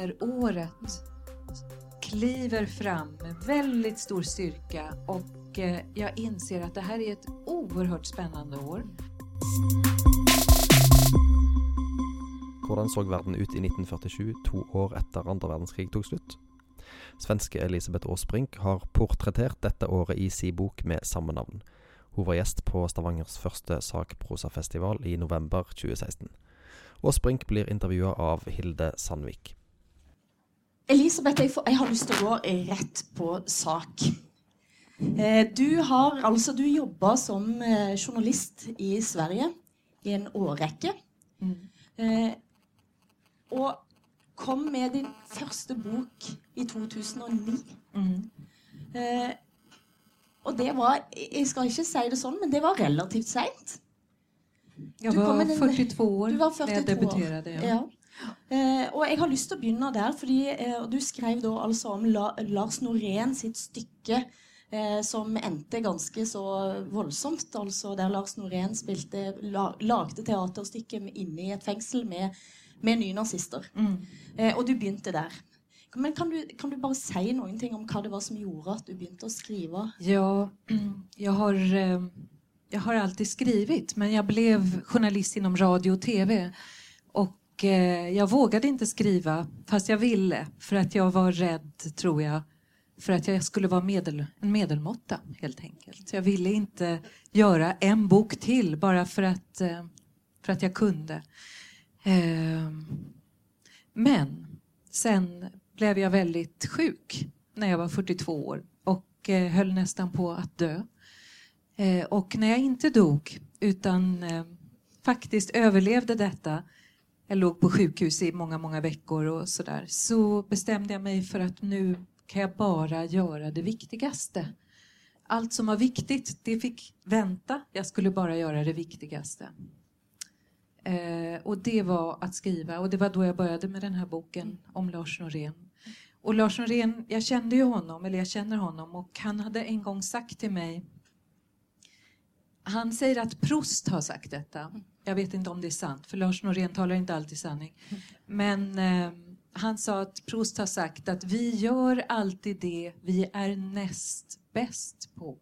här året kliver fram med väldigt stor styrka och eh, jag inser att det här är ett oerhört spännande år. Hvordan så verden ut i 1947, to år etter andre verdenskrig tok slutt? Svenske Elisabeth Aasbrink har portrettert dette året i sin bok med samme navn. Hun var gjest på Stavangers første sakprosafestival i november 2016. Aasbrink blir intervjua av Hilde Sandvik. Elisabeth, jeg, får, jeg, har lyst til å gå rett på sak. Eh, du har altså du jobba som eh, journalist i Sverige i en årrekke. Mm. Eh, og kom med din første bok i 2009. Mm. Og det var Jeg skal ikke si det sånn, men det var relativt seint. Jeg var 42 år da jeg debuterte. Ja. Eh, og jeg har lyst til å begynne der, fordi eh, du skrev da altså om La, Lars Norén sitt stykke eh, som endte ganske så voldsomt. Altså der Lars Norén spilte, la, lagde teaterstykket inne i et fengsel med med nynazister. Mm. Eh, og du begynte der. Men kan du, kan du, bare si noen ting om hva det var som gjorde at du begynte å skrive? Ja, jag har, eh, jag har alltid skrivit, men jag blev journalist inom radio och tv. Och eh, jag vågade inte skriva, fast jag ville, för att jag var rädd, tror jag, för att jag skulle vara medel, en medelmåtta, helt enkelt. Jag ville inte göra en bok till bara för att, eh, för att jag kunde. Ehm, men sen blev jag väldigt sjuk när jag var 42 år och eh, höll nästan på att dö. Eh, och när jag inte dog utan eh, faktiskt överlevde detta jag låg på sjukhus i många, många veckor och sådär. Så bestämde jag mig för att nu kan jag bara göra det viktigaste. Allt som var viktigt, det fick vänta. Jag skulle bara göra det viktigaste. Eh, och det var att skriva och det var då jag började med den här boken om Lars Norén. Och Lars Norén, jag kände ju honom, eller jag känner honom och han hade en gång sagt till mig han säger att Prost har sagt detta. Jag vet inte om det är sant, för Lars Norén talar inte alltid sanning. Men eh, han sa att Prost har sagt att vi gör alltid det vi är näst bäst på.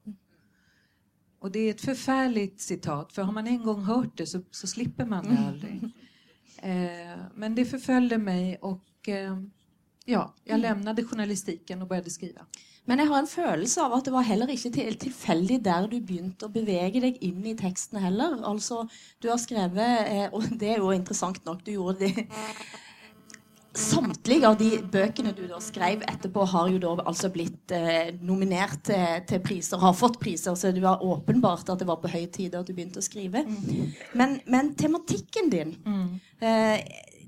Och det är ett förfärligt citat, för har man en gång hört det så, så slipper man det aldrig. Eh, men det förföljde mig och eh, ja, jag mm. lämnade journalistiken och började skriva. Men jag har en känsla av att det var heller inte till, tillfälligt där du började att bevega dig in i texten heller. Alltså, du har skrivit, eh, och det är ju intressant nog, du gjorde det Samtlige av de bøkene du da skrev etterpå, har jo da altså blitt eh, nominert til, til, priser, har fått priser, så det var åpenbart at det var på høy tid at du begynte å skrive. Mm. Men, men, tematikken din mm. eh,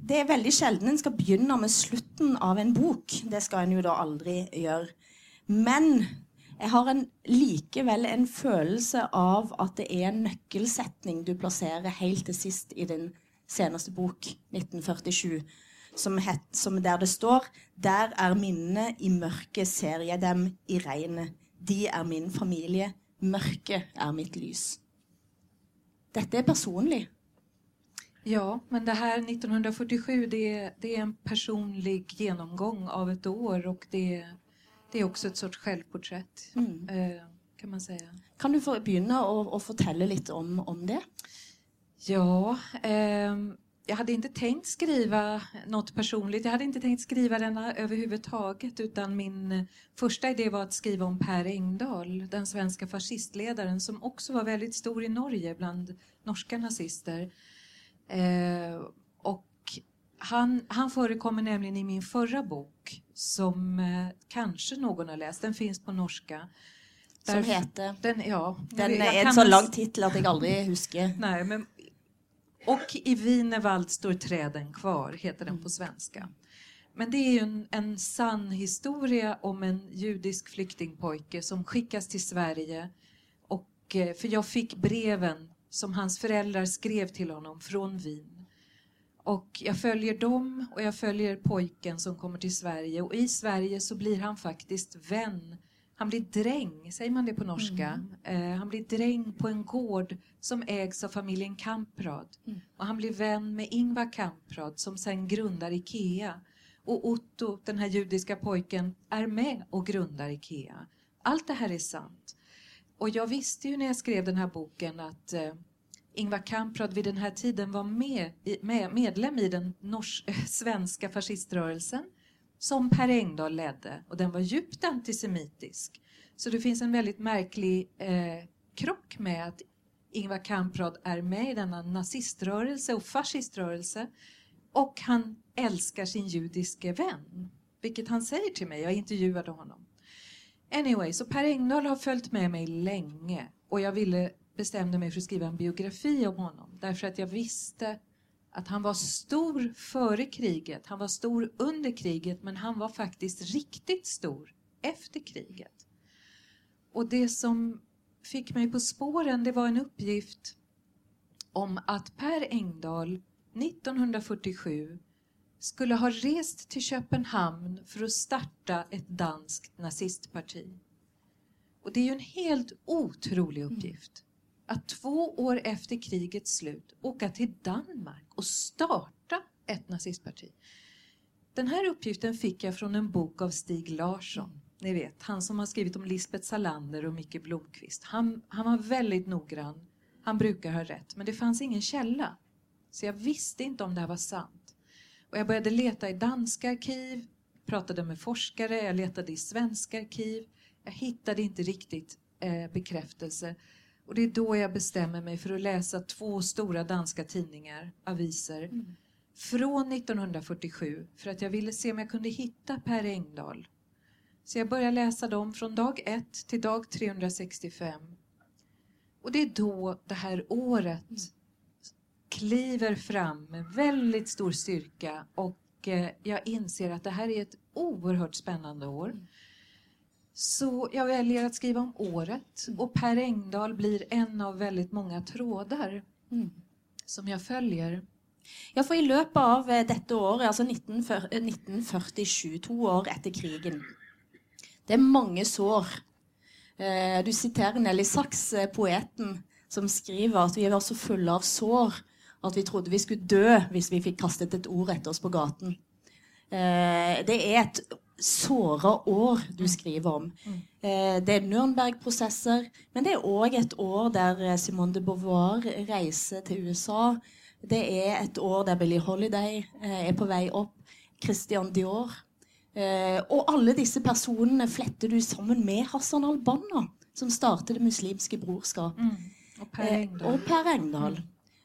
det är väldigt sjelden en skal begynne med slutten av en bok. Det ska en jo da aldri gjøre. Men jag har en, likevel en følelse av att det är en nøkkelsetning du placerar helt till sist i din senaste bok, 1947 som, het, som der det står där är minnene, i mørket ser jeg dem i regnet. De är min familie, mørket är mitt lys. Dette är personligt. Ja, men det här 1947 det är, det är en personlig genomgång av ett år och det, det är också ett sorts självporträtt mm. eh, kan man säga. Kan du få börja och, och fortälla lite om, om det? Ja, eh, jag hade inte tänkt skriva något personligt. Jag hade inte tänkt skriva denna överhuvudtaget utan min första idé var att skriva om Per Engdahl, den svenska fascistledaren som också var väldigt stor i Norge bland norska nazister. Eh, och han, han förekommer nämligen i min förra bok som eh, kanske någon har läst. Den finns på norska. Som heter? Den, ja, den är en så lång titel att jag aldrig husker. Nej, men och i Wienerwald står träden kvar, heter den på svenska. Men det är ju en, en sann historia om en judisk flyktingpojke som skickas till Sverige. Och, eh, för jag fick breven som hans föräldrar skrev till honom från Wien. Och jag följer dem och jag följer pojken som kommer till Sverige och i Sverige så blir han faktiskt vän han blir dräng, säger man det på norska? Mm. Eh, han blir dräng på en gård som ägs av familjen Kamprad. Mm. Och han blir vän med Ingvar Kamprad som sen grundar Ikea. Och Otto, den här judiska pojken, är med och grundar IKEA. Allt det här är sant. Och jag visste ju när jag skrev den här boken att eh, Ingvar Kamprad vid den här tiden var med, med, medlem i den nors, eh, svenska fasciströrelsen som Per Engdahl ledde och den var djupt antisemitisk. Så det finns en väldigt märklig eh, krock med att Ingvar Kamprad är med i denna naziströrelse och fasciströrelse och han älskar sin judiske vän, vilket han säger till mig. Jag intervjuade honom. Anyway, så Per Engdahl har följt med mig länge och jag ville bestämde mig för att skriva en biografi om honom därför att jag visste att han var stor före kriget, han var stor under kriget men han var faktiskt riktigt stor efter kriget. Och det som fick mig på spåren det var en uppgift om att Per Engdahl 1947 skulle ha rest till Köpenhamn för att starta ett danskt nazistparti. Och det är ju en helt otrolig uppgift att två år efter krigets slut åka till Danmark och starta ett nazistparti. Den här uppgiften fick jag från en bok av Stig Larsson. Ni vet, han som har skrivit om Lisbeth Salander och Micke Blomqvist. Han, han var väldigt noggrann. Han brukar ha rätt, men det fanns ingen källa. Så jag visste inte om det här var sant. Och jag började leta i danska arkiv, pratade med forskare, jag letade i svenska arkiv. Jag hittade inte riktigt eh, bekräftelse. Och det är då jag bestämmer mig för att läsa två stora danska tidningar, aviser, mm. från 1947 för att jag ville se om jag kunde hitta Per Engdahl. Så jag börjar läsa dem från dag 1 till dag 365. Och det är då det här året mm. Kliver fram med väldigt stor styrka och eh, jag inser att det här är ett oerhört spännande år. Mm. Så jag väljer att skriva om året och Per Engdahl blir en av väldigt många trådar mm. som jag följer. Ja, for I løpet av eh, dette året, altså 1947, to år etter krigen Det er mange sår. Eh, du citerer Nelly Sachs, eh, poeten, som skriver at vi var så fulle av sår at vi trodde vi skulle dø hvis vi fikk kastet et ord etter oss på gaten. Det er et såra år du skriver om. Eh, det er Nürnberg-prosesser, men det er òg et år der eh, Simone de Beauvoir reiser til USA. Det er et år der Billie Holiday eh, er på vei opp. Christian Dior. Og alle disse personene fletter du sammen med Hassan al-Banna, som startet Det muslimske brorskap. Mm. Og Per Engdahl. Og per Engdahl.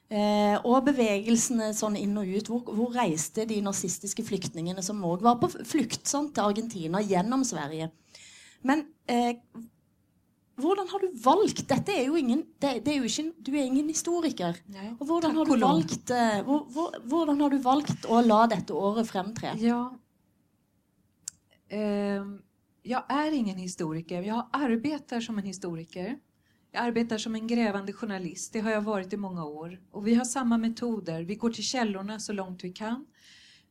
Eh, og bevegelsene sånn inn og ut. Hvor, hvor reiste de nazistiske flyktningene som òg var på flukt sånn, til Argentina gjennom Sverige? Men eh, hvordan har du valgt Dette er jo ingen det, det er jo ikke, Du er ingen historiker. Nei, og hvordan har, du valgt, eh, hvor, hvor, hvordan har du valgt å la dette året fremtre? Ja, eh, jag är ingen historiker. Jag arbetar som en historiker. Jag arbetar som en grävande journalist, det har jag varit i många år. Och vi har samma metoder, vi går till källorna så långt vi kan.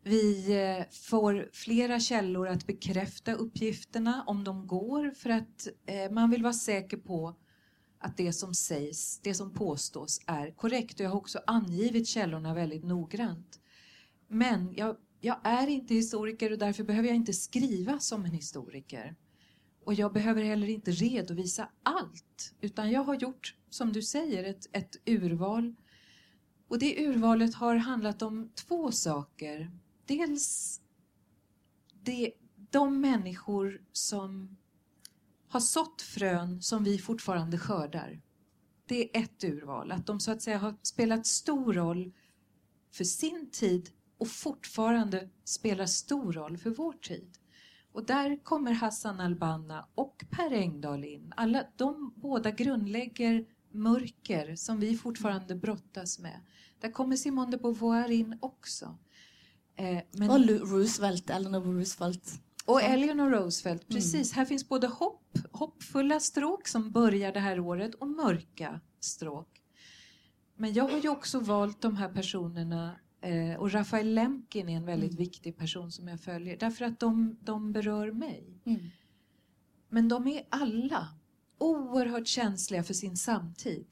Vi eh, får flera källor att bekräfta uppgifterna om de går för att eh, man vill vara säker på att det som sägs, det som påstås är korrekt. Och jag har också angivit källorna väldigt noggrant. Men jag, jag är inte historiker och därför behöver jag inte skriva som en historiker. Och jag behöver heller inte redovisa allt, utan jag har gjort, som du säger, ett, ett urval. Och det urvalet har handlat om två saker. Dels det, de människor som har sått frön som vi fortfarande skördar. Det är ett urval, att de så att säga har spelat stor roll för sin tid och fortfarande spelar stor roll för vår tid. Och där kommer Hassan al-Banna och Per Engdahl in. Alla, de båda grundlägger mörker som vi fortfarande brottas med. Där kommer Simone de Beauvoir in också. Eh, men... Och Roosevelt, Eleanor Roosevelt. Och Eleanor Roosevelt, mm. precis. Mm. Här finns både hopp, hoppfulla stråk som börjar det här året och mörka stråk. Men jag har ju också valt de här personerna Eh, och Rafael Lemkin är en väldigt mm. viktig person som jag följer därför att de, de berör mig. Mm. Men de är alla oerhört känsliga för sin samtid.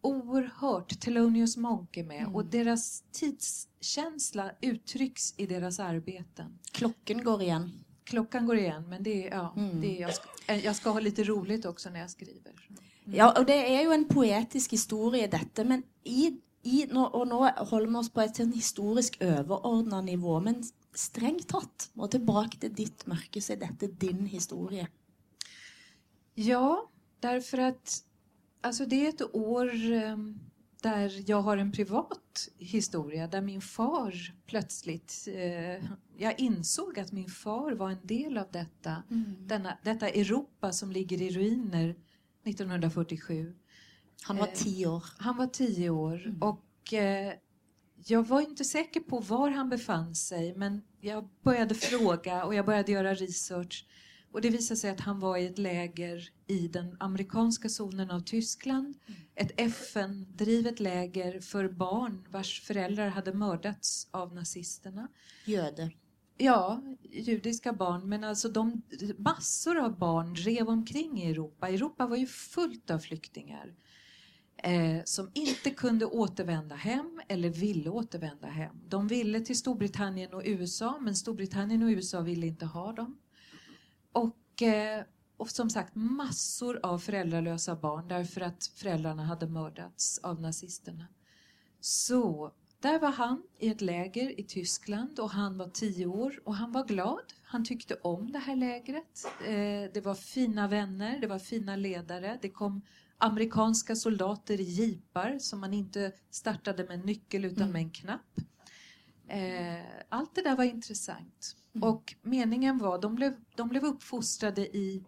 oerhört. Thelonious Monk är med mm. och deras tidskänsla uttrycks i deras arbeten. Klockan går igen. Klockan går igen, men det är, ja, mm. det är, jag, ska, eh, jag ska ha lite roligt också när jag skriver. Ja, och det är ju en poetisk historia detta, men i, i, och nu håller vi oss på ett historiskt överordnat nivå, men strängt tatt, och tillbaka till ditt mörker, så är detta din historia. Ja, därför att alltså det är ett år ehm, där jag har en privat historia där min far plötsligt... Eh, jag insåg att min far var en del av detta, mm. denna, detta Europa som ligger i ruiner 1947. Han var tio år. Eh, han var tio år mm. och eh, jag var inte säker på var han befann sig men jag började fråga och jag började göra research och det visade sig att han var i ett läger i den amerikanska zonen av Tyskland. Ett FN-drivet läger för barn vars föräldrar hade mördats av nazisterna. Jöder? Ja, judiska barn. Men alltså de, massor av barn drev omkring i Europa. Europa var ju fullt av flyktingar eh, som inte kunde återvända hem eller ville återvända hem. De ville till Storbritannien och USA men Storbritannien och USA ville inte ha dem. Och, eh, och som sagt massor av föräldralösa barn därför att föräldrarna hade mördats av nazisterna. Så där var han i ett läger i Tyskland och han var tio år och han var glad. Han tyckte om det här lägret. Eh, det var fina vänner, det var fina ledare. Det kom amerikanska soldater i jeepar som man inte startade med en nyckel utan mm. med en knapp. Eh, allt det där var intressant. Mm. Och meningen var, de blev, de blev uppfostrade i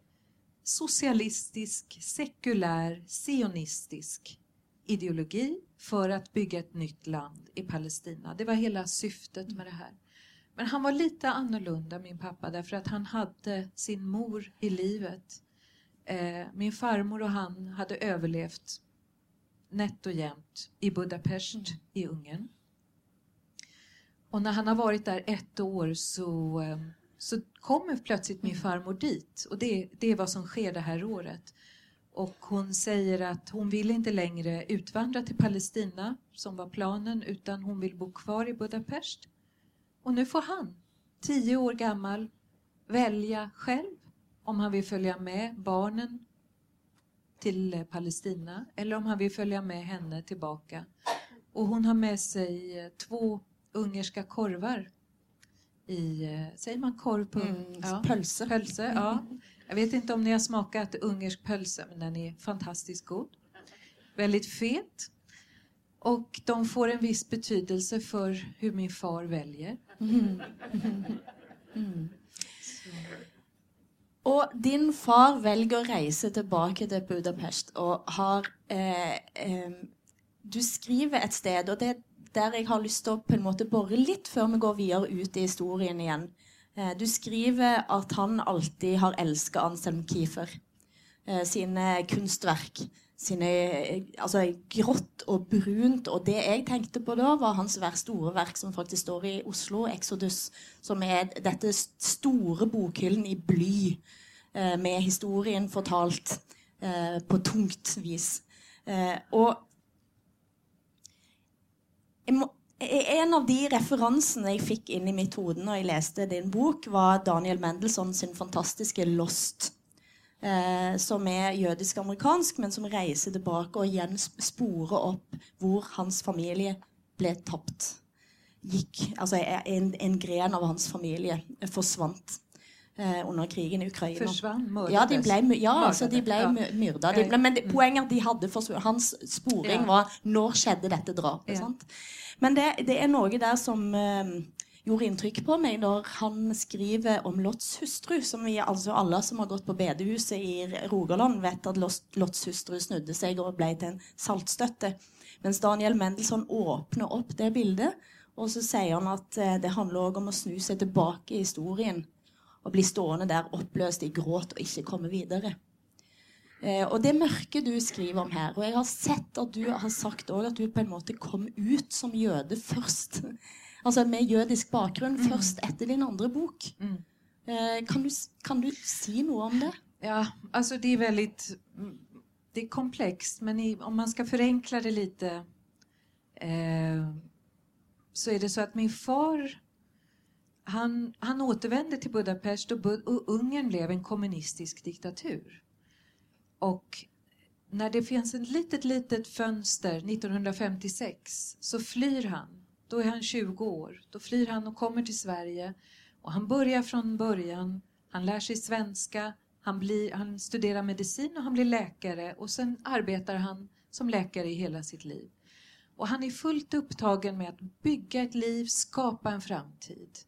socialistisk, sekulär, sionistisk ideologi för att bygga ett nytt land i Palestina. Det var hela syftet med det här. Men han var lite annorlunda, min pappa, därför att han hade sin mor i livet. Eh, min farmor och han hade överlevt nätt och jämnt i Budapest mm. i Ungern. Och när han har varit där ett år så, eh, så kommer plötsligt min mm. farmor dit. Och det, det är vad som sker det här året. Och hon säger att hon vill inte längre utvandra till Palestina som var planen utan hon vill bo kvar i Budapest. Och nu får han, tio år gammal, välja själv om han vill följa med barnen till Palestina eller om han vill följa med henne tillbaka. Och hon har med sig eh, två ungerska korvar i, eh, säger man korv på? Mm, ja. Pölse. Pölse, ja. Jag vet inte om ni har smakat ungersk pölse, men den är fantastiskt god. Väldigt fet. Och de får en viss betydelse för hur min far väljer. Mm. Mm. Och din far väljer att resa tillbaka till Budapest och har eh, eh, Du skriver ett sted, och det är där jag har lust att på en måte borra lite för vi går vidare ut i historien igen. Eh, du skriver att han alltid har älskat Anselm Kiefer eh, konstverk. Sine altså, grått og brunt. Og det jeg tenkte på da, var hans store verk som faktisk står i Oslo, 'Exodus', som er dette store bokhyllen i bly, eh, med historien fortalt eh, på tungt vis. Eh, og må, e-, en av de referansene jeg fikk inn i mitt hode når jeg leste din bok, var Daniel Mendelssohn sin fantastiske 'Lost'. Eh, som er jødisk-amerikansk, men som reiser tilbake og igjen sporer opp hvor hans familie ble tapt. Gikk, altså en, en gren av hans familie forsvant eh, under krigen i Ukraina. Försvann? Mördades? Ja, de ble, ja, alltså, de ble ja. myrda. De ble, men det, poenget de hadde for hans sporing ja. var når skjedde dette drapet. Ja. Men det, det, er noe der som eh, gjorde inntrykk på meg når han skriver om Lots hustru. Som vi, altså alle som har gått på bedehuset i Rogaland, vet at Lots hustru snudde seg og ble til en saltstøtte. Mens Daniel Mendelssohn åpner opp det bildet, og så sier han at eh, det handler òg om å snu seg tilbake i historien og bli stående der oppløst i gråt og ikke komme videre. Eh, og det mørke du skriver om her Og jeg har sett at du har sagt att at du på en måte kom ut som jøde først altså med jødisk bakgrunn mm. først etter din andre bok. Mm. Eh, kan, du, kan, du, si noe om det? Ja, alltså det är väldigt det är komplext, men i, om man ska förenkla det lite eh, så är det så att min far han, han återvände till Budapest och, Bud och Ungern blev en kommunistisk diktatur. Och när det finns ett litet, litet fönster 1956 så flyr han. Då är han 20 år. Då flyr han och kommer till Sverige. Och han börjar från början. Han lär sig svenska. Han, blir, han studerar medicin och han blir läkare. Och sen arbetar han som läkare i hela sitt liv. Och han är fullt upptagen med att bygga ett liv, skapa en framtid.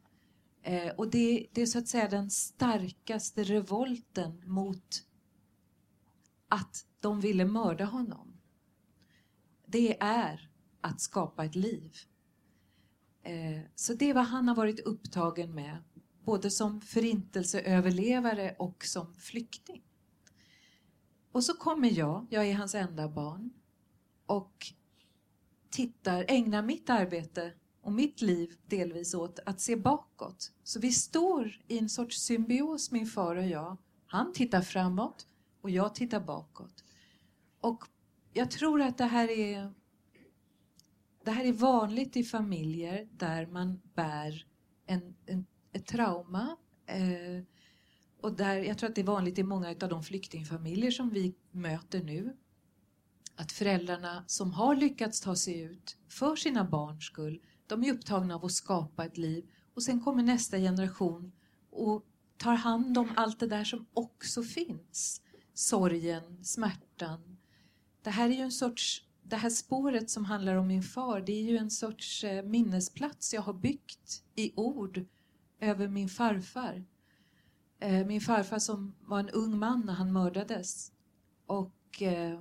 Eh, och det, det är så att säga den starkaste revolten mot att de ville mörda honom. Det är att skapa ett liv. Eh, så det är vad han har varit upptagen med, både som förintelseöverlevare och som flykting. Och så kommer jag, jag är hans enda barn, och tittar, ägnar mitt arbete och mitt liv delvis åt att se bakåt. Så vi står i en sorts symbios, min far och jag. Han tittar framåt och jag tittar bakåt. Och jag tror att det här är det här är vanligt i familjer där man bär en, en ett trauma. Eh, och där, jag tror att det är vanligt i många av de flyktingfamiljer som vi möter nu. Att föräldrarna som har lyckats ta sig ut för sina barns skull, de är upptagna av att skapa ett liv och sen kommer nästa generation och tar hand om allt det där som också finns. Sorgen, smärtan. Det här är ju en sorts det här spåret som handlar om min far, det är ju en sorts eh, minnesplats jag har byggt i ord över min farfar. Eh, min farfar som var en ung man när han mördades. Och eh,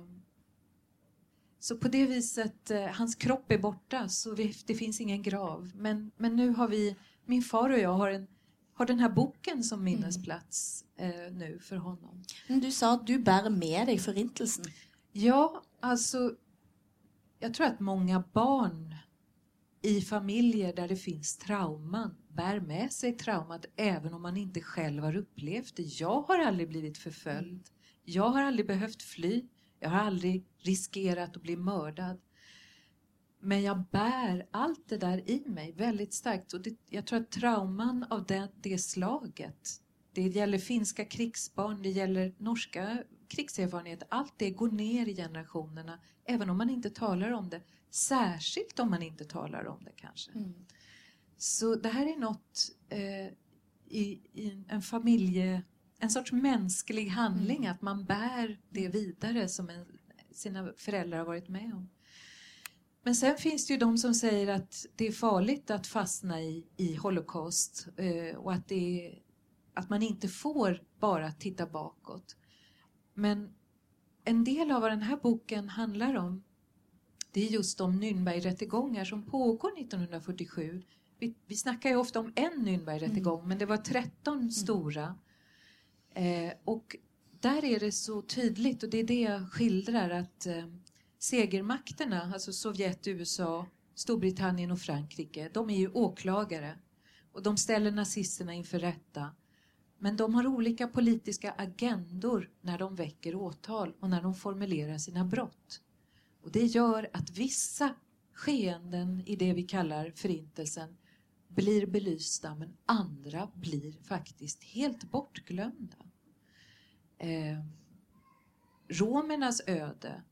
så på det viset, hans kropp är borta så det finns ingen grav. Men, men nu har vi, min far och jag har, en, har den här boken som mm. minnesplats mm. nu för honom. Du sa att du bär med dig förintelsen. Ja, alltså jag tror att många barn i familjer där det finns trauman bär med sig traumat även om man inte själv har upplevt det. Jag har aldrig blivit förföljd. Jag har aldrig behövt fly. Jag har aldrig riskerat att bli mördad. Men jag bär allt det där i mig väldigt starkt. Och det, jag tror att trauman av det, det slaget, det gäller finska krigsbarn, det gäller norska krigserfarenhet, allt det går ner i generationerna även om man inte talar om det. Särskilt om man inte talar om det kanske. Mm. Så det här är något eh, i, i, en familje, en sorts mänsklig handling mm. att man bär det vidare som en, sina föräldrar har varit med om. Men sen finns det ju de som säger att det är farligt att fastna i, i Holocaust eh, och att, det att man inte får bara titta bakåt. Men en del av vad den här boken handlar om det är just de Nürnbergrättegångar som pågår 1947. Vi, vi snackar ju ofta om en Nürnbergrättegång mm. men det var 13 mm. stora. Eh, och där är det så tydligt och det är det jag skildrar att eh, segermakterna, alltså Sovjet, USA, Storbritannien och Frankrike, de är ju åklagare och de ställer nazisterna inför rätta. Men de har olika politiska agendor när de väcker åtal och när de formulerar sina brott. Och det gör att vissa skeenden i det vi kallar förintelsen blir belysta men andra blir faktiskt helt bortglömda. Eh, romernas öde,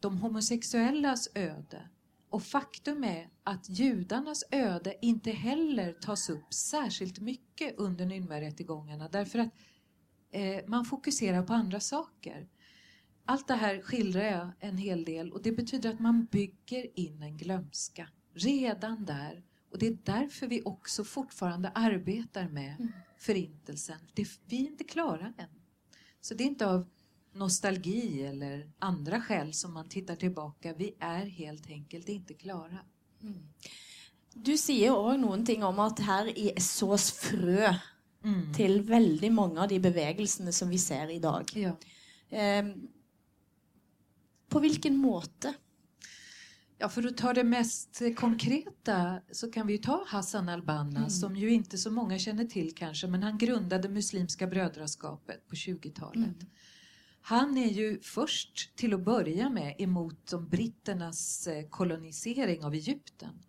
de homosexuellas öde, och faktum är att judarnas öde inte heller tas upp särskilt mycket under Nürnbergrättegångarna därför att eh, man fokuserar på andra saker. Allt det här skildrar jag en hel del och det betyder att man bygger in en glömska redan där. Och det är därför vi också fortfarande arbetar med mm. förintelsen. Det, vi är inte klara än. Så det är inte av nostalgi eller andra skäl som man tittar tillbaka. Vi är helt enkelt inte klara. Mm. Du säger också någonting om att här sås frö mm. till väldigt många av de bevegelserna som vi ser idag. Ja. Um, på vilken måte? Ja, för att ta det mest konkreta så kan vi ta Hassan al-Banna mm. som ju inte så många känner till kanske men han grundade Muslimska brödraskapet på 20-talet. Mm. Han är ju först till att börja med emot de britternas eh, kolonisering av Egypten.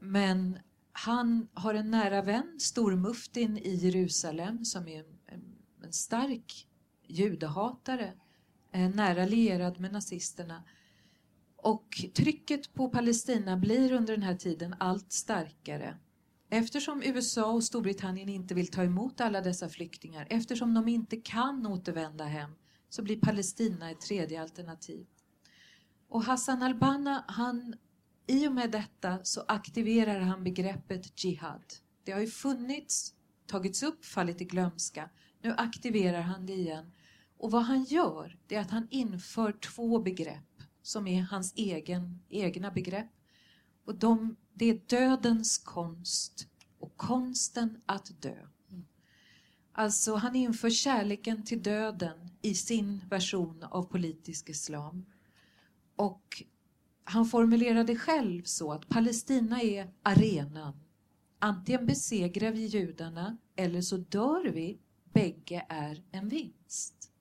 Men han har en nära vän, stormuftin i Jerusalem, som är en, en stark judehatare, eh, nära lierad med nazisterna. Och trycket på Palestina blir under den här tiden allt starkare. Eftersom USA och Storbritannien inte vill ta emot alla dessa flyktingar, eftersom de inte kan återvända hem, så blir Palestina ett tredje alternativ. Och Hassan al-Banna, han, i och med detta så aktiverar han begreppet Jihad. Det har ju funnits, tagits upp, fallit i glömska. Nu aktiverar han det igen. Och vad han gör, det är att han inför två begrepp som är hans egen, egna begrepp. Och de, det är dödens konst och konsten att dö. Alltså han inför kärleken till döden i sin version av politisk islam. Och han formulerade själv så att Palestina är arenan. Antingen besegrar vi judarna eller så dör vi. Bägge är en vinst.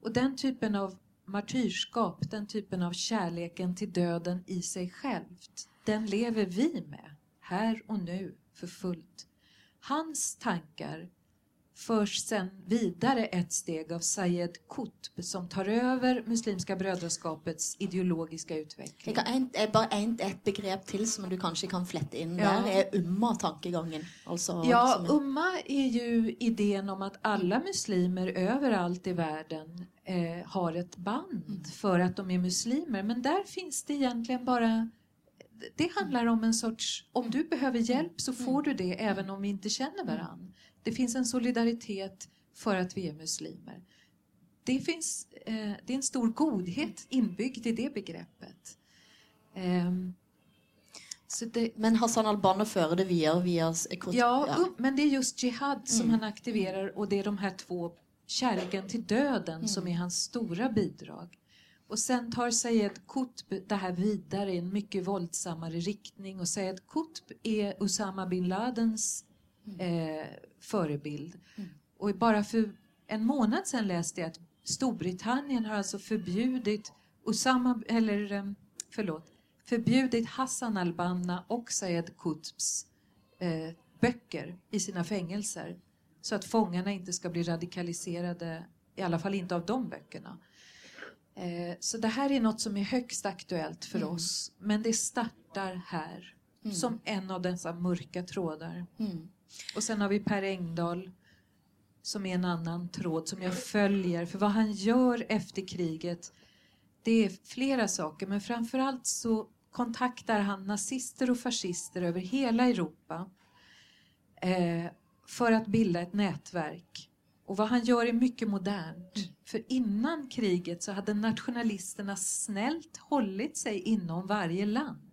Och den typen av martyrskap, den typen av kärleken till döden i sig självt, den lever vi med här och nu för fullt. Hans tankar förs sen vidare ett steg av Sayed Qutb som tar över Muslimska brödraskapets ideologiska utveckling. Jag en, bara en, ett begrepp till som du kanske kan flätta in ja. där är umma-tankegången. Alltså, ja, en... umma är ju idén om att alla muslimer överallt i världen eh, har ett band mm. för att de är muslimer. Men där finns det egentligen bara det handlar om en sorts, om du behöver hjälp så får du det även om vi inte känner varann. Det finns en solidaritet för att vi är muslimer. Det, finns, eh, det är en stor godhet inbyggd i det begreppet. Eh, det, men Hassan al-Banna för det via... via ja, ja, men det är just jihad som mm. han aktiverar och det är de här två kärleken till döden mm. som är hans stora bidrag. Och sen tar Sayed Qutb det här vidare i en mycket våldsammare riktning och Sayed Qutb är Usama bin Ladens eh, förebild. Och bara för en månad sedan läste jag att Storbritannien har alltså förbjudit Osama, eller eh, förlåt, förbjudit Hassan al-Banna och Sayed Qutbs eh, böcker i sina fängelser så att fångarna inte ska bli radikaliserade, i alla fall inte av de böckerna. Eh, så det här är något som är högst aktuellt för mm. oss, men det startar här mm. som en av dessa mörka trådar. Mm. Och sen har vi Per Engdahl som är en annan tråd som jag följer. För vad han gör efter kriget, det är flera saker. Men framförallt så kontaktar han nazister och fascister över hela Europa eh, för att bilda ett nätverk. Och vad han gör är mycket modernt. Mm. För innan kriget så hade nationalisterna snällt hållit sig inom varje land.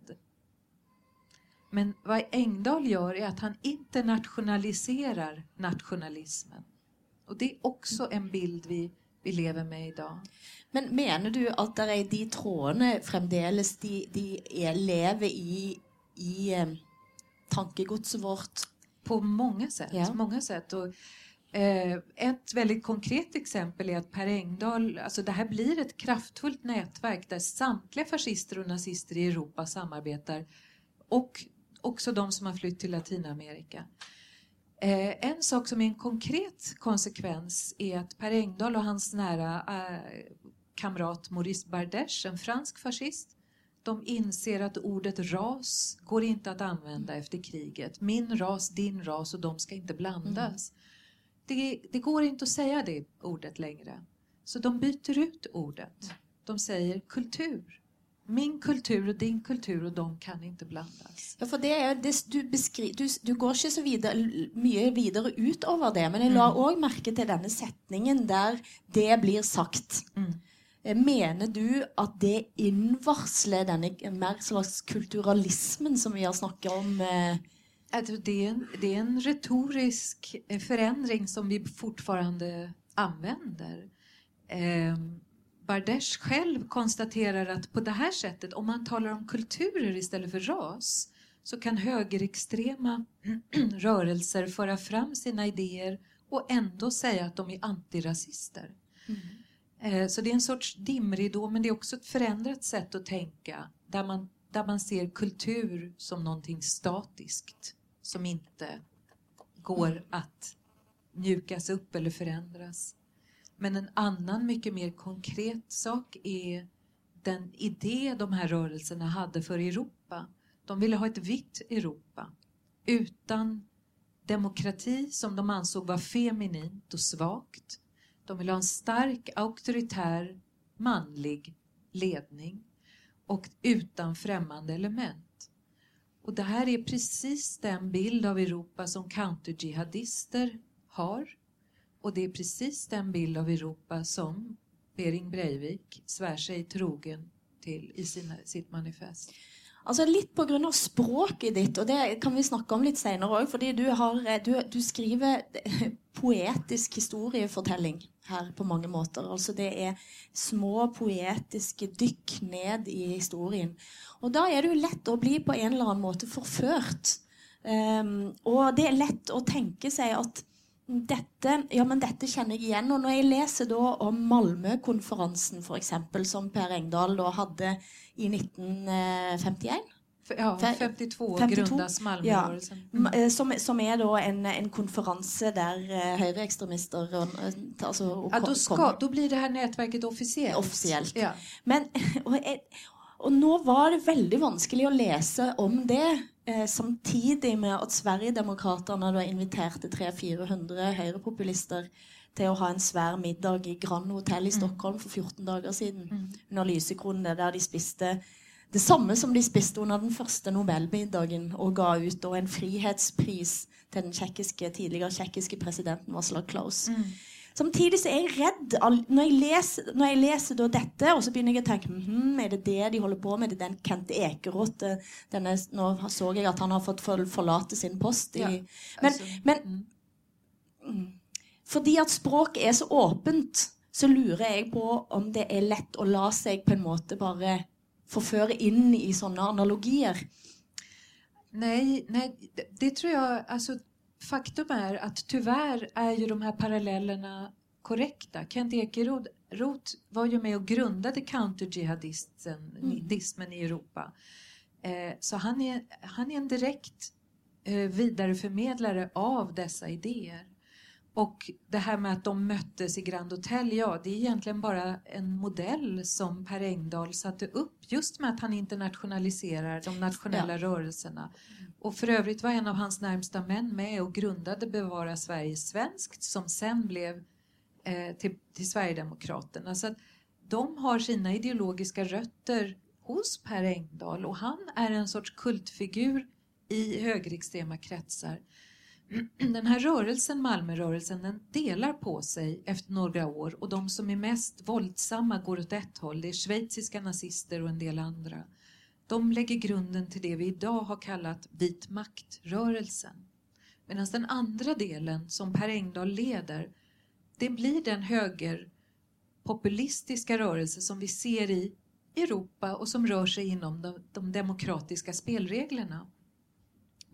Men vad Engdahl gör är att han internationaliserar nationalismen. Och det är också en bild vi, vi lever med idag. Men menar du att det är de trådarna framdeles de, de är, lever i, i eh, tankegodset vårt? På många sätt. Ja. Många sätt. Och, eh, ett väldigt konkret exempel är att Per Engdahl, alltså det här blir ett kraftfullt nätverk där samtliga fascister och nazister i Europa samarbetar och också de som har flytt till Latinamerika. Eh, en sak som är en konkret konsekvens är att Per Engdahl och hans nära eh, kamrat Maurice Bardèche, en fransk fascist, de inser att ordet ras går inte att använda efter kriget. Min ras, din ras och de ska inte blandas. Mm. Det, det, går inte att säga det ordet längre. Så de byter ut ordet. De säger kultur min kultur och din kultur och de kan inte blandas. Ja, för det är det, du, beskri, du, du går inte så vidare, mycket vidare utöver det, men jag la mm. också märke till denna sättningen där det blir sagt. Mm. Eh, menar du att det invarslar den mer slags kulturalismen som vi har snackat om? Eh? Det är, en, det är en retorisk eh, förändring som vi fortfarande använder. Um, Bardèche själv konstaterar att på det här sättet, om man talar om kulturer istället för ras, så kan högerextrema rörelser föra fram sina idéer och ändå säga att de är antirasister. Mm. Eh, så det är en sorts dimridå, men det är också ett förändrat sätt att tänka där man, där man ser kultur som någonting statiskt som inte går att mjukas upp eller förändras. Men en annan mycket mer konkret sak är den idé de här rörelserna hade för Europa. De ville ha ett vitt Europa utan demokrati som de ansåg var feminint och svagt. De ville ha en stark auktoritär manlig ledning och utan främmande element. Och det här är precis den bild av Europa som counterjihadister har. Och det är precis den bild av Europa som Bering Breivik svär sig trogen till i sina, sitt manifest. Altså Litt pga. språket ditt, och det kan vi snakke om litt senere òg. Fordi du, har, eh, du, du, skriver poetisk historiefortelling her på mange måter. Altså det er små poetiske dykk ned i historien. Og da er det jo lett å bli på en eller annen måte forført. Um, og det er lett å tenke seg at dette, ja, men dette kjenner jeg igjen. Og når jeg leser da om Malmö-konferansen, f.eks., som Per Engdahl da hadde i 1951 ja, 52, 52 grundas Malmörörelsen. Ja, mm. Eh, som, som är då en, en konferens där uh, högerextremister uh, alltså, och ja, då, ska, då blir det här nätverket officiellt. Officiellt. Ja. Men, och, och nu var det väldigt vanskligt att läsa om det Eh, samtidig med at Sverigedemokraterna da inviterte 300-400 høyrepopulister til å ha en svær middag i Grand Hotel i mm. Stockholm for 14 dager siden. Mm. Under lysekronene, der de spiste det samme som de spiste under den første Nobelmiddagen, og ga ut da, en frihetspris til den tjekkiske, tidligere tsjekkiske presidenten Václav Klaus. Mm. Samtidig så er jeg redd når jeg leser, når jeg leser dette, og så begynner jeg å tenke hm, Er det det de holder på med? Det er den Kent Ekeroth denne, Nå så jeg at han har fått forlate sin post. I, ja, altså, men, men mm. mm. fordi at språket er så åpent, så lurer jeg på om det er lett å la seg på en måte bare forføre inn i sånne analogier. Nej, nej det, det tror jag, alltså faktum är att tyvärr är ju de här parallellerna korrekta. Kent Ekeroth var ju med och grundade counterjihadismen i Europa. Eh, så han är, han är en direkt eh, vidareförmedlare av dessa idéer. Och det här med att de möttes i Grand Hotel, ja det är egentligen bara en modell som Per Engdahl satte upp just med att han internationaliserar de nationella ja. rörelserna. Och för övrigt var en av hans närmsta män med och grundade Bevara Sverige svenskt som sen blev eh, till, till Sverigedemokraterna. Så att de har sina ideologiska rötter hos Per Engdahl och han är en sorts kultfigur i högerextrema kretsar. Den här rörelsen, Malmörörelsen, den delar på sig efter några år och de som är mest våldsamma går åt ett håll. Det är schweiziska nazister och en del andra. De lägger grunden till det vi idag har kallat vit maktrörelsen. Medan den andra delen, som Per Engdahl leder, det blir den högerpopulistiska rörelse som vi ser i Europa och som rör sig inom de, de demokratiska spelreglerna.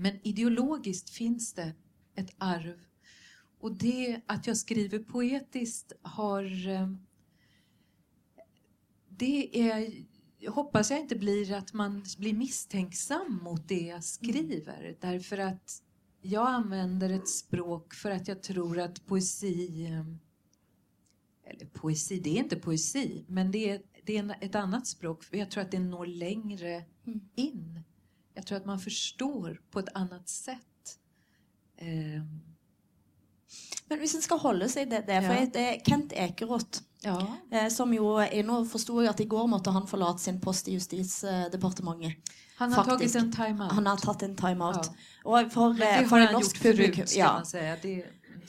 Men ideologiskt finns det ett arv. Och det att jag skriver poetiskt har... Eh, det är, hoppas jag inte blir att man blir misstänksam mot det jag skriver. Mm. Därför att jag använder ett språk för att jag tror att poesi... Eh, eller poesi, det är inte poesi, men det är, det är ett annat språk. Jag tror att det når längre mm. in. Jag tror att man förstår på ett annat sätt Eh. Men hvis en skal holde seg det, det for ja. Kent Ekeroth ja. eh, som jo Nå forsto jeg at i går måtte han forlate sin post i Justisdepartementet. Han har Faktisk. tatt en time-out. Han har tatt en time-out. Ja. Eh, for et norsk publikum ja. det...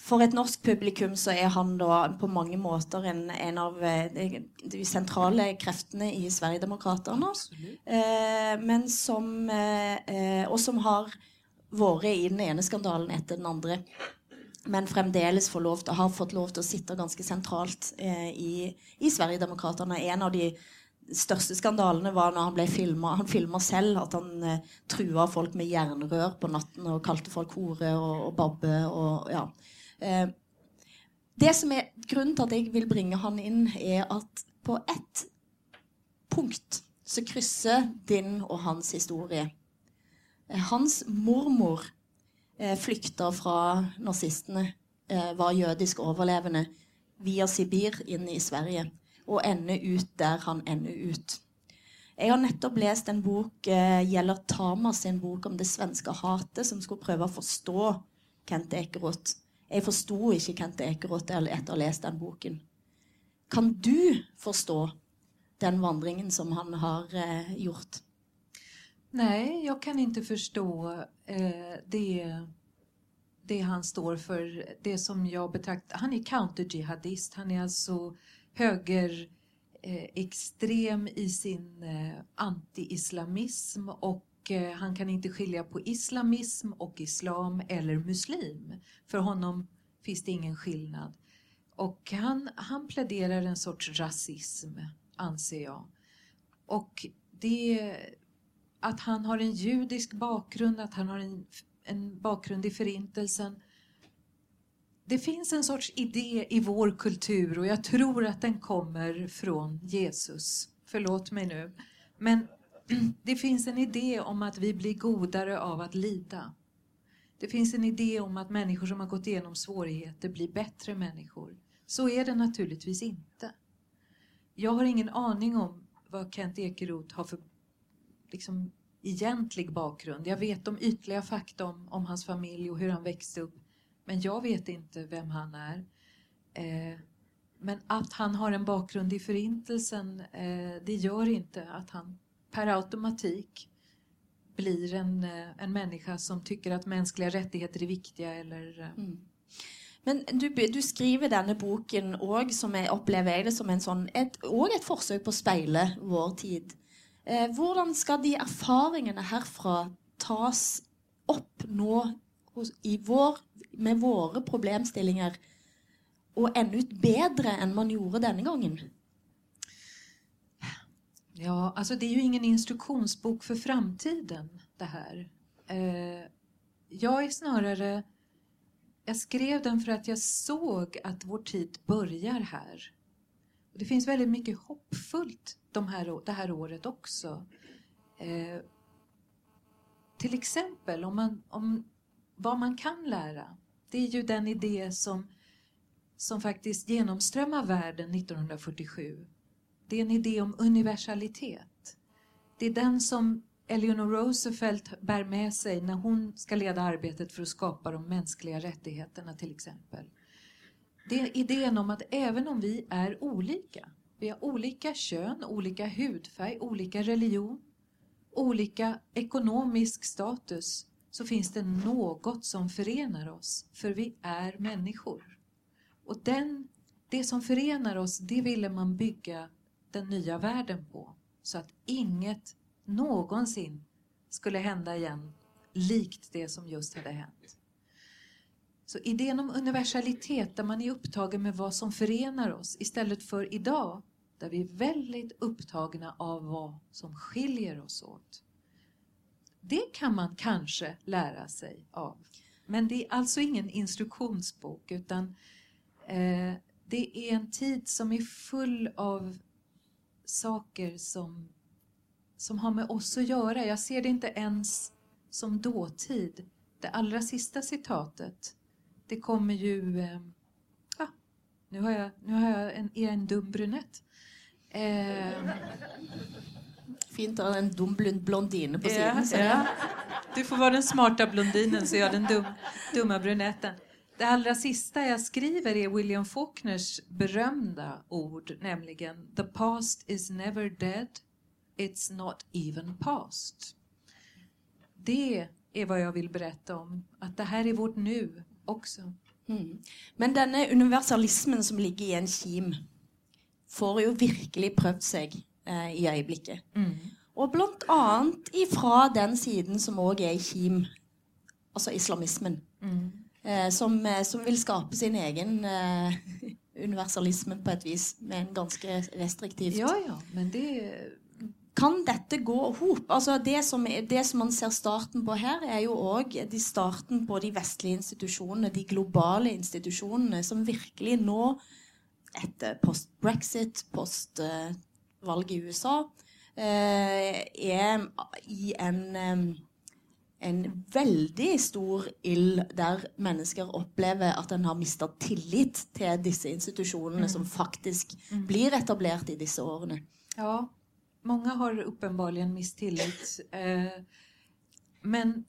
For et norsk publikum så er han da på mange måter en, en av eh, de sentrale kreftene i Sverigedemokraterna. Eh, men som eh, Og som har vært i den ene skandalen etter den andre. Men fremdeles får lov til, har fått lov til å sitte ganske sentralt eh, i, i Sverigedemokraterna. En av de största skandalene var när han blev filma. Han filma selv att han eh, trua folk med järnrör på natten och kallade folk hore och, och babbe. Och, ja. eh, det som är Grunnen til at jeg vil bringe han in är att på ett punkt så krysser din och hans historia. Eh, Hans mormor eh, flykta fra nazistene, eh, var jødisk överlevande via Sibir in i Sverige, og ender ut der han ender ut. Jeg har nettopp lest en bok, eh, Gjelder Tamas sin bok om det svenske hatet, som skulle prøve å forstå Kent Ekeroth. Jeg forsto ikke Kent Ekeroth etter å ha lest den boken. Kan du forstå den vandringen som han har eh, gjort? Nej, jag kan inte förstå eh, det, det han står för. Det som jag betraktar... Han är counter-jihadist. Han är alltså höger eh, extrem i sin eh, anti-islamism och eh, han kan inte skilja på islamism och islam eller muslim. För honom finns det ingen skillnad. Och han, han pläderar en sorts rasism, anser jag. Och det att han har en judisk bakgrund, att han har en, en bakgrund i förintelsen. Det finns en sorts idé i vår kultur och jag tror att den kommer från Jesus. Förlåt mig nu. Men det finns en idé om att vi blir godare av att lida. Det finns en idé om att människor som har gått igenom svårigheter blir bättre människor. Så är det naturligtvis inte. Jag har ingen aning om vad Kent Ekeroth har för liksom, egentlig bakgrund. Jag vet de ytliga fakta om, om hans familj och hur han växte upp. Men jag vet inte vem han är. Eh, men att han har en bakgrund i Förintelsen, eh, det gör inte att han per automatik blir en, eh, en människa som tycker att mänskliga rättigheter är viktiga eller eh, Mm. Men du, du skriver denne boken òg, som jeg opplever det som en sånn, et, og et forsøk på å speile vår tid. Eh, hvordan skal de erfaringene herfra tas opp nå hos, i vår, med våra problemställningar och ännu bättre än man gjorde denna gången? Ja, alltså det är ju ingen instruktionsbok för framtiden det här. Eh, jag är snarare... Jag skrev den för att jag såg att vår tid börjar här. Och det finns väldigt mycket hoppfullt de här, det här året också. Eh, till exempel om man, om vad man kan lära. Det är ju den idé som, som faktiskt genomströmmar världen 1947. Det är en idé om universalitet. Det är den som Eleanor Roosevelt bär med sig när hon ska leda arbetet för att skapa de mänskliga rättigheterna till exempel. Det är idén om att även om vi är olika, vi har olika kön, olika hudfärg, olika religion, olika ekonomisk status, så finns det något som förenar oss, för vi är människor. Och den, det som förenar oss, det ville man bygga den nya världen på. Så att inget någonsin skulle hända igen likt det som just hade hänt. Så idén om universalitet där man är upptagen med vad som förenar oss istället för idag där vi är väldigt upptagna av vad som skiljer oss åt. Det kan man kanske lära sig av. Men det är alltså ingen instruktionsbok utan eh, det är en tid som är full av saker som, som har med oss att göra. Jag ser det inte ens som dåtid. Det allra sista citatet, det kommer ju... Eh, ah, nu har jag, nu har jag en, är jag en dum brunett. Eh, Fint å ha en dum blond blondine på ja, siden. så- ja. Du får vara den smarta blondinen så jag den dum, dumma brunetten. Det allra sista jag skriver är William Faulkners berömda ord, nämligen The past is never dead, it's not even past. Det är vad jag vill berätta om, att det här är vårt nu också. Mm. Men denne universalismen som ligger i en kim, får jo virkelig prøvd seg eh, i øyeblikket. Og annet ifra den siden som òg er i kim, altså islamismen. Eh, som, eh, som vil skape sin egen eh, universalisme på et vis, med en ganske restriktivt Ja, ja, men det, kan dette gå ihop? Altså det, som, det som man ser starten på her, er jo òg starten på de vestlige institusjonene, de globale institusjonene, som virkelig nå, etter post-brexit, post-valget i USA, eh, er i en eh, en veldig stor ild der mennesker opplever at en har mista tillit til disse institusjonene mm. som faktisk mm. blir etablert i disse årene. Ja, många har uppenbarligen mist tillit. Eh, men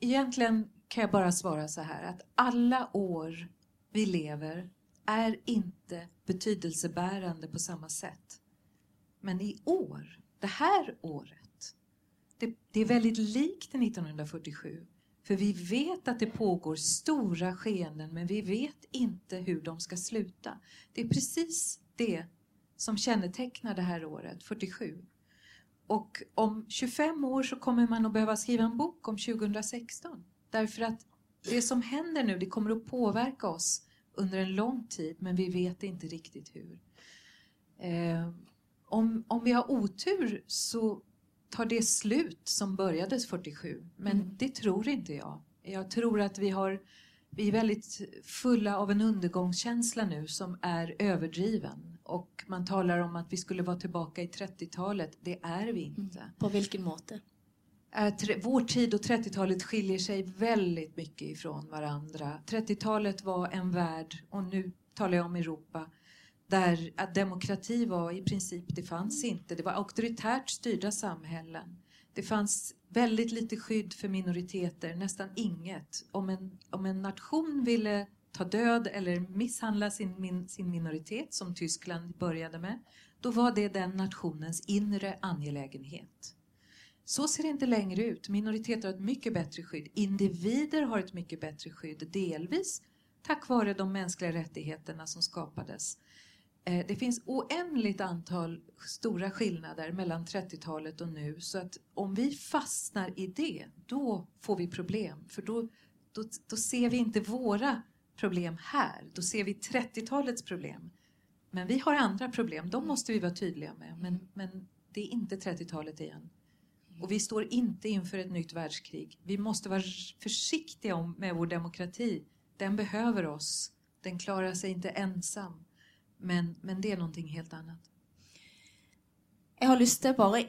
egentligen kan jag bara svara så här att alla år vi lever är inte betydelsebärande på samma sätt. Men i år, det här året, det, det är väldigt likt 1947. För vi vet att det pågår stora skeenden men vi vet inte hur de ska sluta. Det är precis det som kännetecknar det här året, 47. Och om 25 år så kommer man att behöva skriva en bok om 2016. Därför att det som händer nu, det kommer att påverka oss under en lång tid, men vi vet inte riktigt hur. Eh, om, om vi har otur så tar det slut som började 47, men mm. det tror inte jag. Jag tror att vi har vi är väldigt fulla av en undergångskänsla nu som är överdriven. Och man talar om att vi skulle vara tillbaka i 30-talet. Det är vi inte. Mm. På vilken måte? Vår tid och 30-talet skiljer sig väldigt mycket ifrån varandra. 30-talet var en värld, och nu talar jag om Europa, där att demokrati var i princip, det fanns inte. Det var auktoritärt styrda samhällen. Det fanns väldigt lite skydd för minoriteter, nästan inget. Om en, om en nation ville ta död eller misshandla sin, min, sin minoritet, som Tyskland började med, då var det den nationens inre angelägenhet. Så ser det inte längre ut. Minoriteter har ett mycket bättre skydd. Individer har ett mycket bättre skydd, delvis tack vare de mänskliga rättigheterna som skapades. Eh, det finns oändligt antal stora skillnader mellan 30-talet och nu så att om vi fastnar i det, då får vi problem. För då, då, då ser vi inte våra problem här, då ser vi 30-talets problem. Men vi har andra problem, de måste vi vara tydliga med. Men, men det är inte 30-talet igen. Och vi står inte inför ett nytt världskrig. Vi måste vara försiktiga med vår demokrati. Den behöver oss. Den klarar sig inte ensam. Men, men det är någonting helt annat. Jag har lust til bare,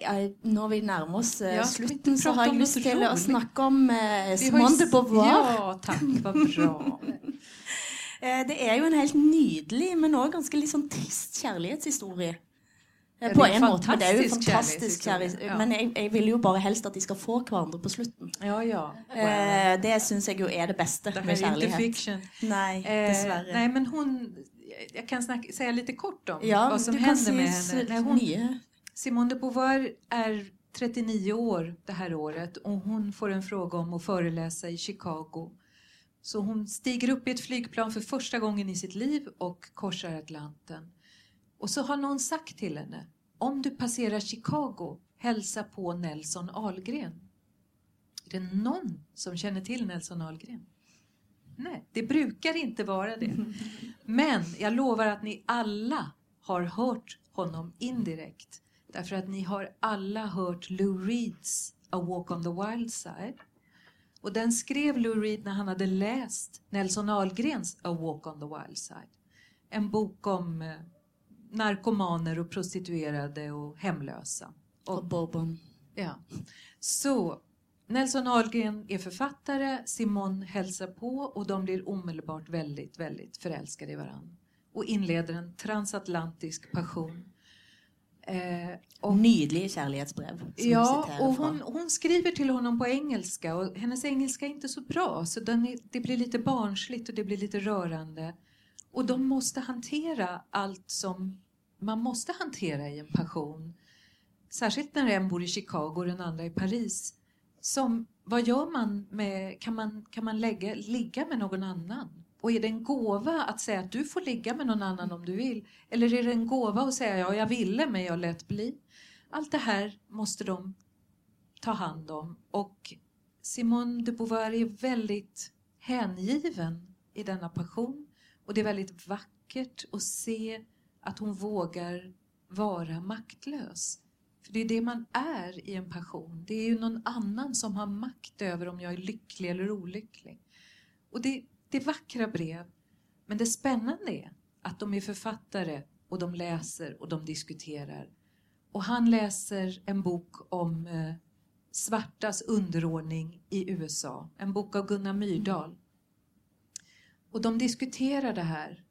Når vi nærmer oss ja, slutten, så har jag lust til å snakke om eh, Simone de Beauvoir. Ja, tack, vad bra. Eh, det är ju en helt nydelig, men också ganska litt sånn trist kärlekshistoria. Ja, på en måte, men det är ju fantastisk kärlek. Ja. Men jag, jag, vill ju bara helst att de ska få varandra på slutet. Ja, ja. Eh, det syns jag ju är det bästa det med kärlek. inte fiction. Nej, eh, dessvärre. Nej, men hon, jag kan snacka, säga lite kort om ja, vad som händer med henne. Nej, hon, Simone de Beauvoir är 39 år det här året och hon får en fråga om att föreläsa i Chicago. Så hon stiger upp i ett flygplan för första gången i sitt liv och korsar Atlanten. Och så har någon sagt till henne, om du passerar Chicago, hälsa på Nelson Ahlgren. Är det någon som känner till Nelson Ahlgren? Nej, det brukar inte vara det. Men jag lovar att ni alla har hört honom indirekt. Därför att ni har alla hört Lou Reeds A Walk on the Wild Side. Och den skrev Lou Reed när han hade läst Nelson Ahlgrens A Walk on the Wild Side. En bok om eh, narkomaner och prostituerade och hemlösa. Och, och Bourbon. Ja. Så Nelson Ahlgren är författare, Simon hälsar på och de blir omedelbart väldigt, väldigt förälskade i varandra och inleder en transatlantisk passion. Eh, och, Nydlig kärleksbrev. Ja, och hon, hon, skriver till honom på engelska och hennes engelska är inte så bra så är, det blir lite barnsligt och det blir lite rörande. Och de måste hantera allt som man måste hantera i en passion. Särskilt när en bor i Chicago och den andra i Paris. Som, vad gör man med, kan man, kan man lägga, ligga med någon annan? Och är det en gåva att säga att du får ligga med någon annan om du vill? Eller är det en gåva att säga ja, jag ville men jag lät bli? Allt det här måste de ta hand om. Och Simone de Beauvoir är väldigt hängiven i denna passion. Och det är väldigt vackert att se att hon vågar vara maktlös. För det är det man är i en passion. Det är ju någon annan som har makt över om jag är lycklig eller olycklig. Och det, det är vackra brev. Men det spännande är att de är författare och de läser och de diskuterar. Och han läser en bok om eh, svartas underordning i USA. En bok av Gunnar Myrdal. Och de diskuterar det här.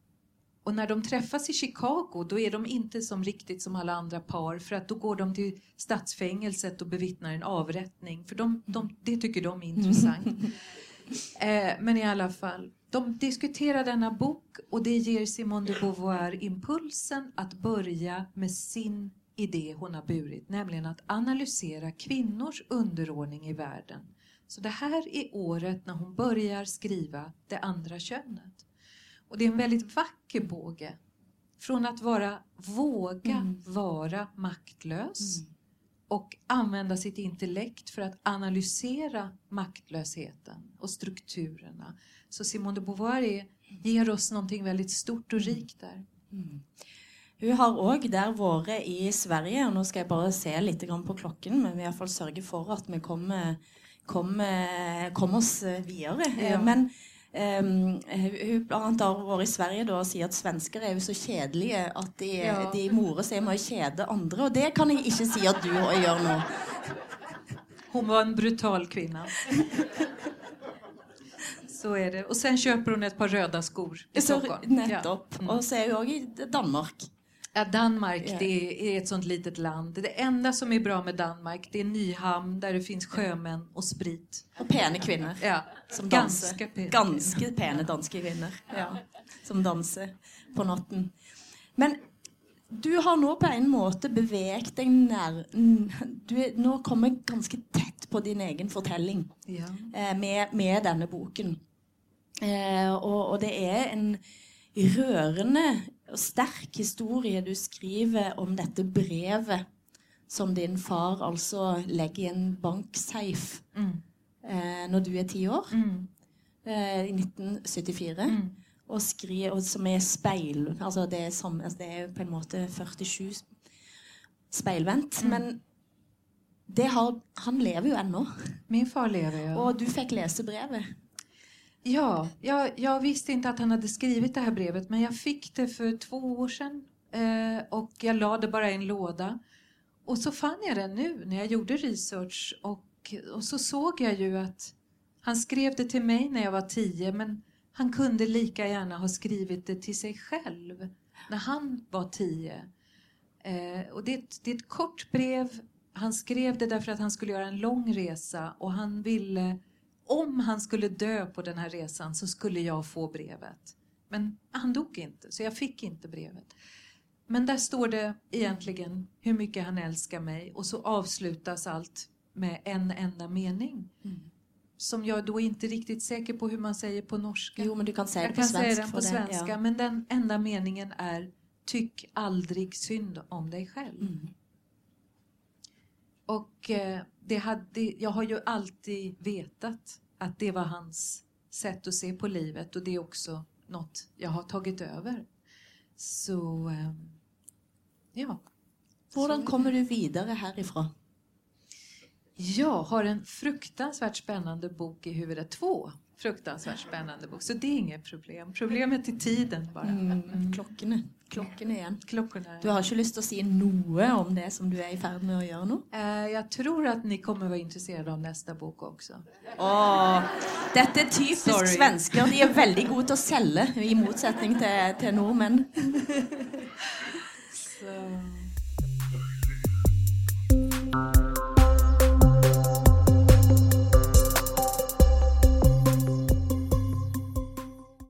Och när de träffas i Chicago då är de inte som riktigt som alla andra par för att då går de till stadsfängelset och bevittnar en avrättning. För de, de, det tycker de är intressant. Eh, men i alla fall, de diskuterar denna bok och det ger Simone de Beauvoir impulsen att börja med sin idé hon har burit, nämligen att analysera kvinnors underordning i världen. Så det här är året när hon börjar skriva Det andra könet. Och det är en väldigt vacker båge. Från att vara, våga mm. vara maktlös mm. och använda sitt intellekt för att analysera maktlösheten och strukturerna. Så Simone de Beauvoir ger oss någonting väldigt stort och rikt där. Mm. Hun har òg der vært i Sverige, og nå skal jeg bare se litt på klokken, men vi iallfall sørge for at vi kommer, kommer, kommer oss videre. Ja. Men hun blant har vært i Sverige da, og sier at svensker er jo så kjedelige at de, ja. de morer seg med å kjede andre, og det kan jeg ikke si at du gjør nå. Hon var en brutal kvinna. Så är det. Och sen köper hon ett par röda skor i Stockholm. Nettopp. Ja. Mm. Och så är hon i Danmark. Ja, Danmark yeah. det är ett sånt litet land. Det enda som är bra med Danmark det är Nyhamn där det finns sjömän och sprit. Och pene kvinnor. Ja, som ganska pene. Ganska pene danska kvinnor. Ja, som danser på natten. Men du har nu på en måte beveget dig när Du är nu kommer ganska tätt på din egen fortelling ja. Eh, med, med denna boken. Eh, och, och det är en rørende og sterk historie du skriver om dette brevet som din far altså legger i en banksafe mm. eh, når du er ti år, mm. eh, i 1974. Mm. Og, skriver, og som er speil altså det, er som, altså det er på en måte 47 speilvendt. Mm. Men har, han lever jo ennå. Min far lever, ja. Og du fikk lese brevet. Ja, jag, jag, visste inte att han hade skrivit det här brevet men jag fick det för två år sedan eh, och jag la det bara i en låda. Och så fann jag det nu när jag gjorde research och, och så såg jag ju att han skrev det till mig när jag var tio men han kunde lika gärna ha skrivit det till sig själv när han var tio. Eh, och det, det är ett kort brev. Han skrev det därför att han skulle göra en lång resa och han ville om han skulle dö på den här resan så skulle jag få brevet. Men han dog inte, så jag fick inte brevet. Men där står det egentligen hur mycket han älskar mig och så avslutas allt med en enda mening. Mm. Som jag då inte är riktigt säker på hur man säger på norska. Jo, men du kan säga jag det på kan svenska. säga den på svenska, ja. men den enda meningen är Tyck aldrig synd om dig själv. Mm. Och eh, det hade, jag har ju alltid vetat att det var hans sätt att se på livet och det är också något jag har tagit över. Så, eh, ja. Hur kommer du vidare härifrån? Jag har en fruktansvärt spännande bok i huvudet. Två fruktansvärt spännande bok. Så det är inget problem. Problemet är tiden bara. Mm. Klockorna. Klockorna igen. Klockorna. Du har inte lust att säga något om det som du är i färd med att göra nu? Uh, jag tror att ni kommer vara intresserade av nästa bok också. Oh, detta är typiskt Sorry. svenskar. De är väldigt goda att sälja i motsättning till, till norrmän.